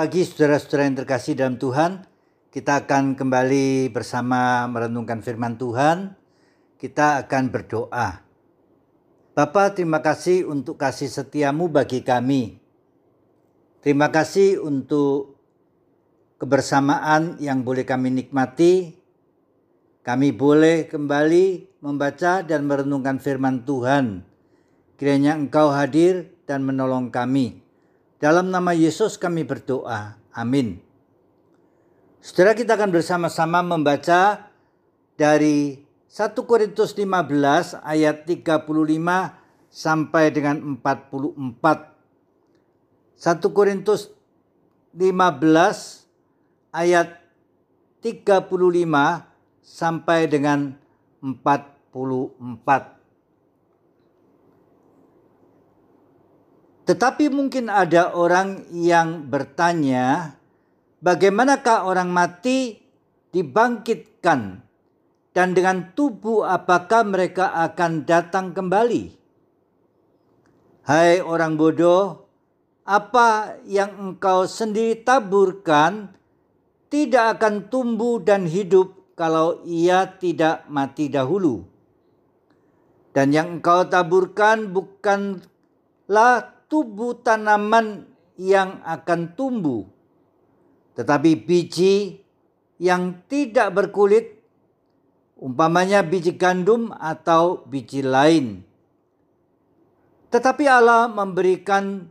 pagi saudara-saudara yang terkasih dalam Tuhan. Kita akan kembali bersama merenungkan firman Tuhan. Kita akan berdoa. Bapa, terima kasih untuk kasih setiamu bagi kami. Terima kasih untuk kebersamaan yang boleh kami nikmati. Kami boleh kembali membaca dan merenungkan firman Tuhan. Kiranya Engkau hadir dan menolong kami. Dalam nama Yesus kami berdoa. Amin. Saudara kita akan bersama-sama membaca dari 1 Korintus 15 ayat 35 sampai dengan 44. 1 Korintus 15 ayat 35 sampai dengan 44. Tetapi mungkin ada orang yang bertanya, bagaimanakah orang mati dibangkitkan dan dengan tubuh apakah mereka akan datang kembali? Hai orang bodoh, apa yang engkau sendiri taburkan tidak akan tumbuh dan hidup kalau ia tidak mati dahulu. Dan yang engkau taburkan bukanlah tubuh tanaman yang akan tumbuh, tetapi biji yang tidak berkulit, umpamanya biji gandum atau biji lain. Tetapi Allah memberikan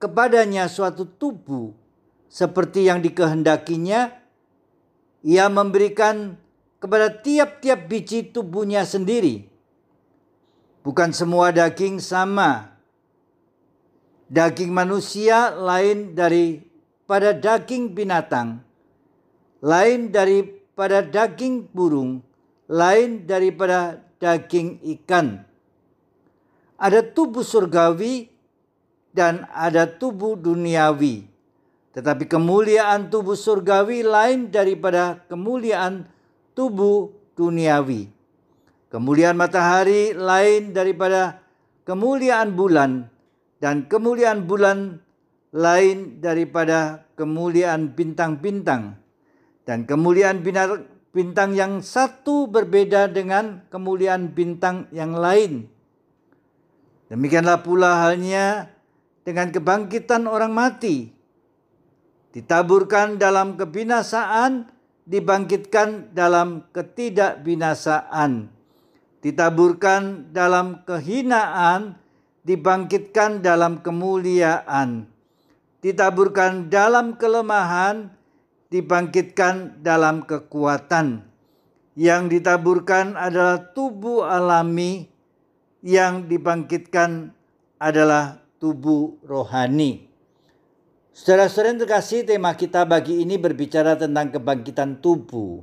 kepadanya suatu tubuh seperti yang dikehendakinya. Ia memberikan kepada tiap-tiap biji tubuhnya sendiri. Bukan semua daging sama Daging manusia lain daripada daging binatang, lain daripada daging burung, lain daripada daging ikan. Ada tubuh surgawi dan ada tubuh duniawi. Tetapi kemuliaan tubuh surgawi lain daripada kemuliaan tubuh duniawi. Kemuliaan matahari lain daripada kemuliaan bulan dan kemuliaan bulan lain daripada kemuliaan bintang-bintang dan kemuliaan bintang yang satu berbeda dengan kemuliaan bintang yang lain. Demikianlah pula halnya dengan kebangkitan orang mati. Ditaburkan dalam kebinasaan, dibangkitkan dalam ketidakbinasaan. Ditaburkan dalam kehinaan, dibangkitkan dalam kemuliaan, ditaburkan dalam kelemahan, dibangkitkan dalam kekuatan. Yang ditaburkan adalah tubuh alami, yang dibangkitkan adalah tubuh rohani. Saudara-saudara terkasih, tema kita bagi ini berbicara tentang kebangkitan tubuh.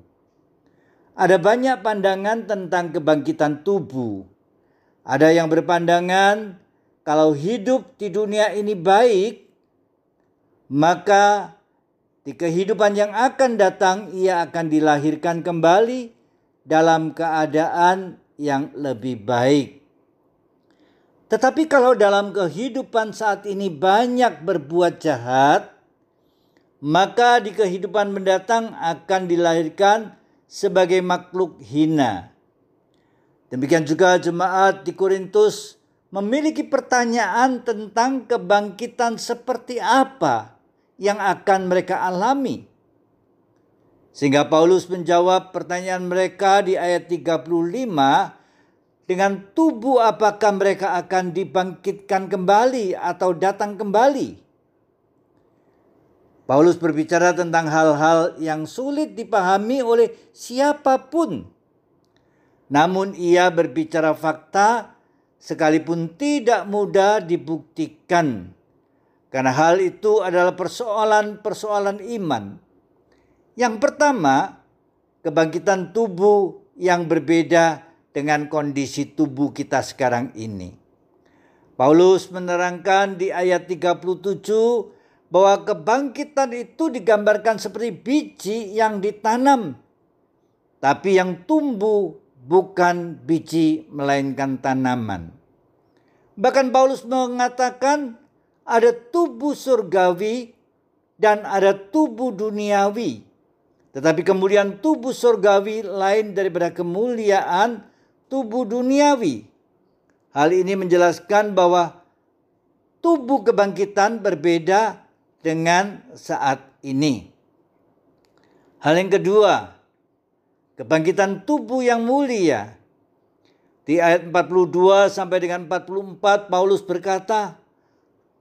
Ada banyak pandangan tentang kebangkitan tubuh. Ada yang berpandangan kalau hidup di dunia ini baik, maka di kehidupan yang akan datang ia akan dilahirkan kembali dalam keadaan yang lebih baik. Tetapi kalau dalam kehidupan saat ini banyak berbuat jahat, maka di kehidupan mendatang akan dilahirkan sebagai makhluk hina. Demikian juga jemaat di Korintus memiliki pertanyaan tentang kebangkitan seperti apa yang akan mereka alami. Sehingga Paulus menjawab pertanyaan mereka di ayat 35 dengan tubuh apakah mereka akan dibangkitkan kembali atau datang kembali. Paulus berbicara tentang hal-hal yang sulit dipahami oleh siapa pun. Namun ia berbicara fakta sekalipun tidak mudah dibuktikan. Karena hal itu adalah persoalan-persoalan iman. Yang pertama, kebangkitan tubuh yang berbeda dengan kondisi tubuh kita sekarang ini. Paulus menerangkan di ayat 37 bahwa kebangkitan itu digambarkan seperti biji yang ditanam, tapi yang tumbuh bukan biji melainkan tanaman. Bahkan Paulus mengatakan ada tubuh surgawi dan ada tubuh duniawi. Tetapi kemuliaan tubuh surgawi lain daripada kemuliaan tubuh duniawi. Hal ini menjelaskan bahwa tubuh kebangkitan berbeda dengan saat ini. Hal yang kedua, kebangkitan tubuh yang mulia. Di ayat 42 sampai dengan 44 Paulus berkata,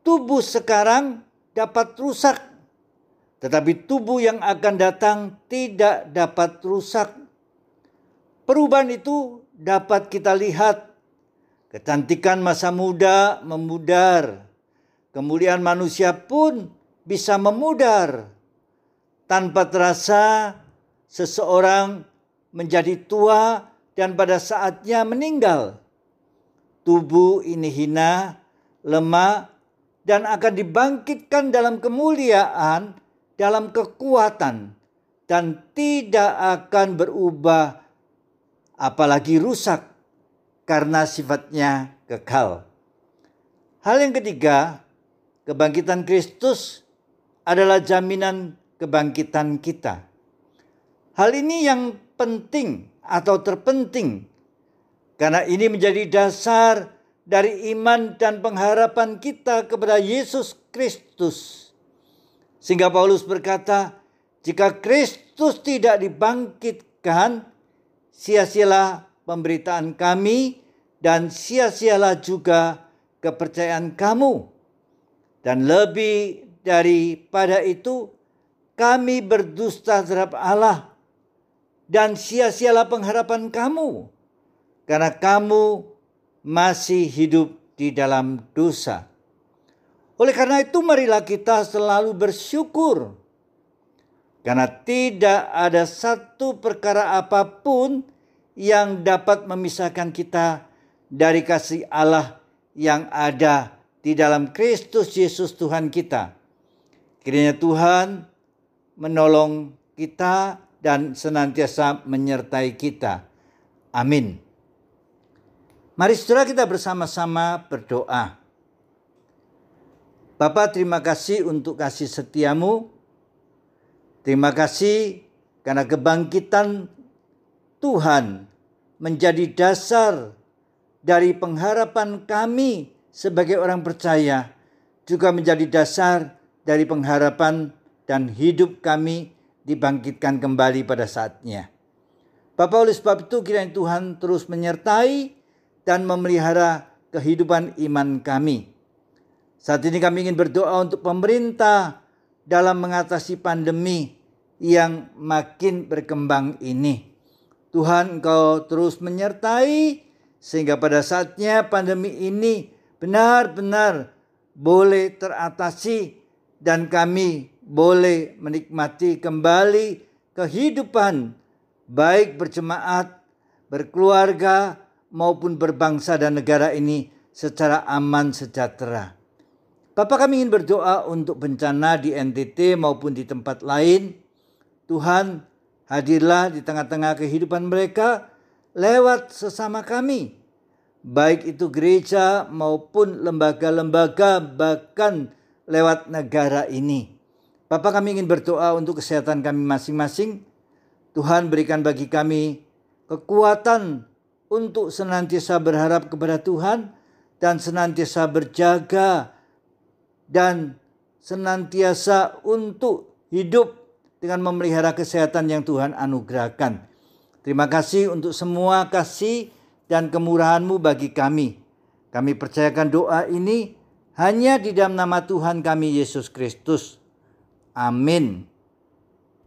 tubuh sekarang dapat rusak, tetapi tubuh yang akan datang tidak dapat rusak. Perubahan itu dapat kita lihat. Kecantikan masa muda memudar. Kemuliaan manusia pun bisa memudar. Tanpa terasa seseorang menjadi tua dan pada saatnya meninggal. Tubuh ini hina, lemah, dan akan dibangkitkan dalam kemuliaan, dalam kekuatan, dan tidak akan berubah, apalagi rusak, karena sifatnya kekal. Hal yang ketiga, kebangkitan Kristus adalah jaminan kebangkitan kita. Hal ini yang penting atau terpenting karena ini menjadi dasar dari iman dan pengharapan kita kepada Yesus Kristus. Sehingga Paulus berkata, jika Kristus tidak dibangkitkan, sia-sialah pemberitaan kami dan sia-sialah juga kepercayaan kamu. Dan lebih daripada itu, kami berdusta terhadap Allah dan sia-sialah pengharapan kamu. Karena kamu masih hidup di dalam dosa. Oleh karena itu, marilah kita selalu bersyukur, karena tidak ada satu perkara apa pun yang dapat memisahkan kita dari kasih Allah yang ada di dalam Kristus Yesus Tuhan kita. Kiranya Tuhan menolong kita dan senantiasa menyertai kita. Amin. Mari saudara kita bersama-sama berdoa. Bapak terima kasih untuk kasih setiamu. Terima kasih karena kebangkitan Tuhan menjadi dasar dari pengharapan kami sebagai orang percaya. Juga menjadi dasar dari pengharapan dan hidup kami dibangkitkan kembali pada saatnya. Bapak oleh sebab itu kiranya Tuhan terus menyertai dan memelihara kehidupan iman kami. Saat ini kami ingin berdoa untuk pemerintah dalam mengatasi pandemi yang makin berkembang ini. Tuhan engkau terus menyertai sehingga pada saatnya pandemi ini benar-benar boleh teratasi dan kami boleh menikmati kembali kehidupan baik berjemaat, berkeluarga, maupun berbangsa dan negara ini secara aman sejahtera. Bapak kami ingin berdoa untuk bencana di NTT maupun di tempat lain. Tuhan hadirlah di tengah-tengah kehidupan mereka lewat sesama kami. Baik itu gereja maupun lembaga-lembaga bahkan lewat negara ini. Bapak kami ingin berdoa untuk kesehatan kami masing-masing. Tuhan berikan bagi kami kekuatan untuk senantiasa berharap kepada Tuhan dan senantiasa berjaga dan senantiasa untuk hidup dengan memelihara kesehatan yang Tuhan anugerahkan. Terima kasih untuk semua kasih dan kemurahan-Mu bagi kami. Kami percayakan doa ini hanya di dalam nama Tuhan kami Yesus Kristus. Amin.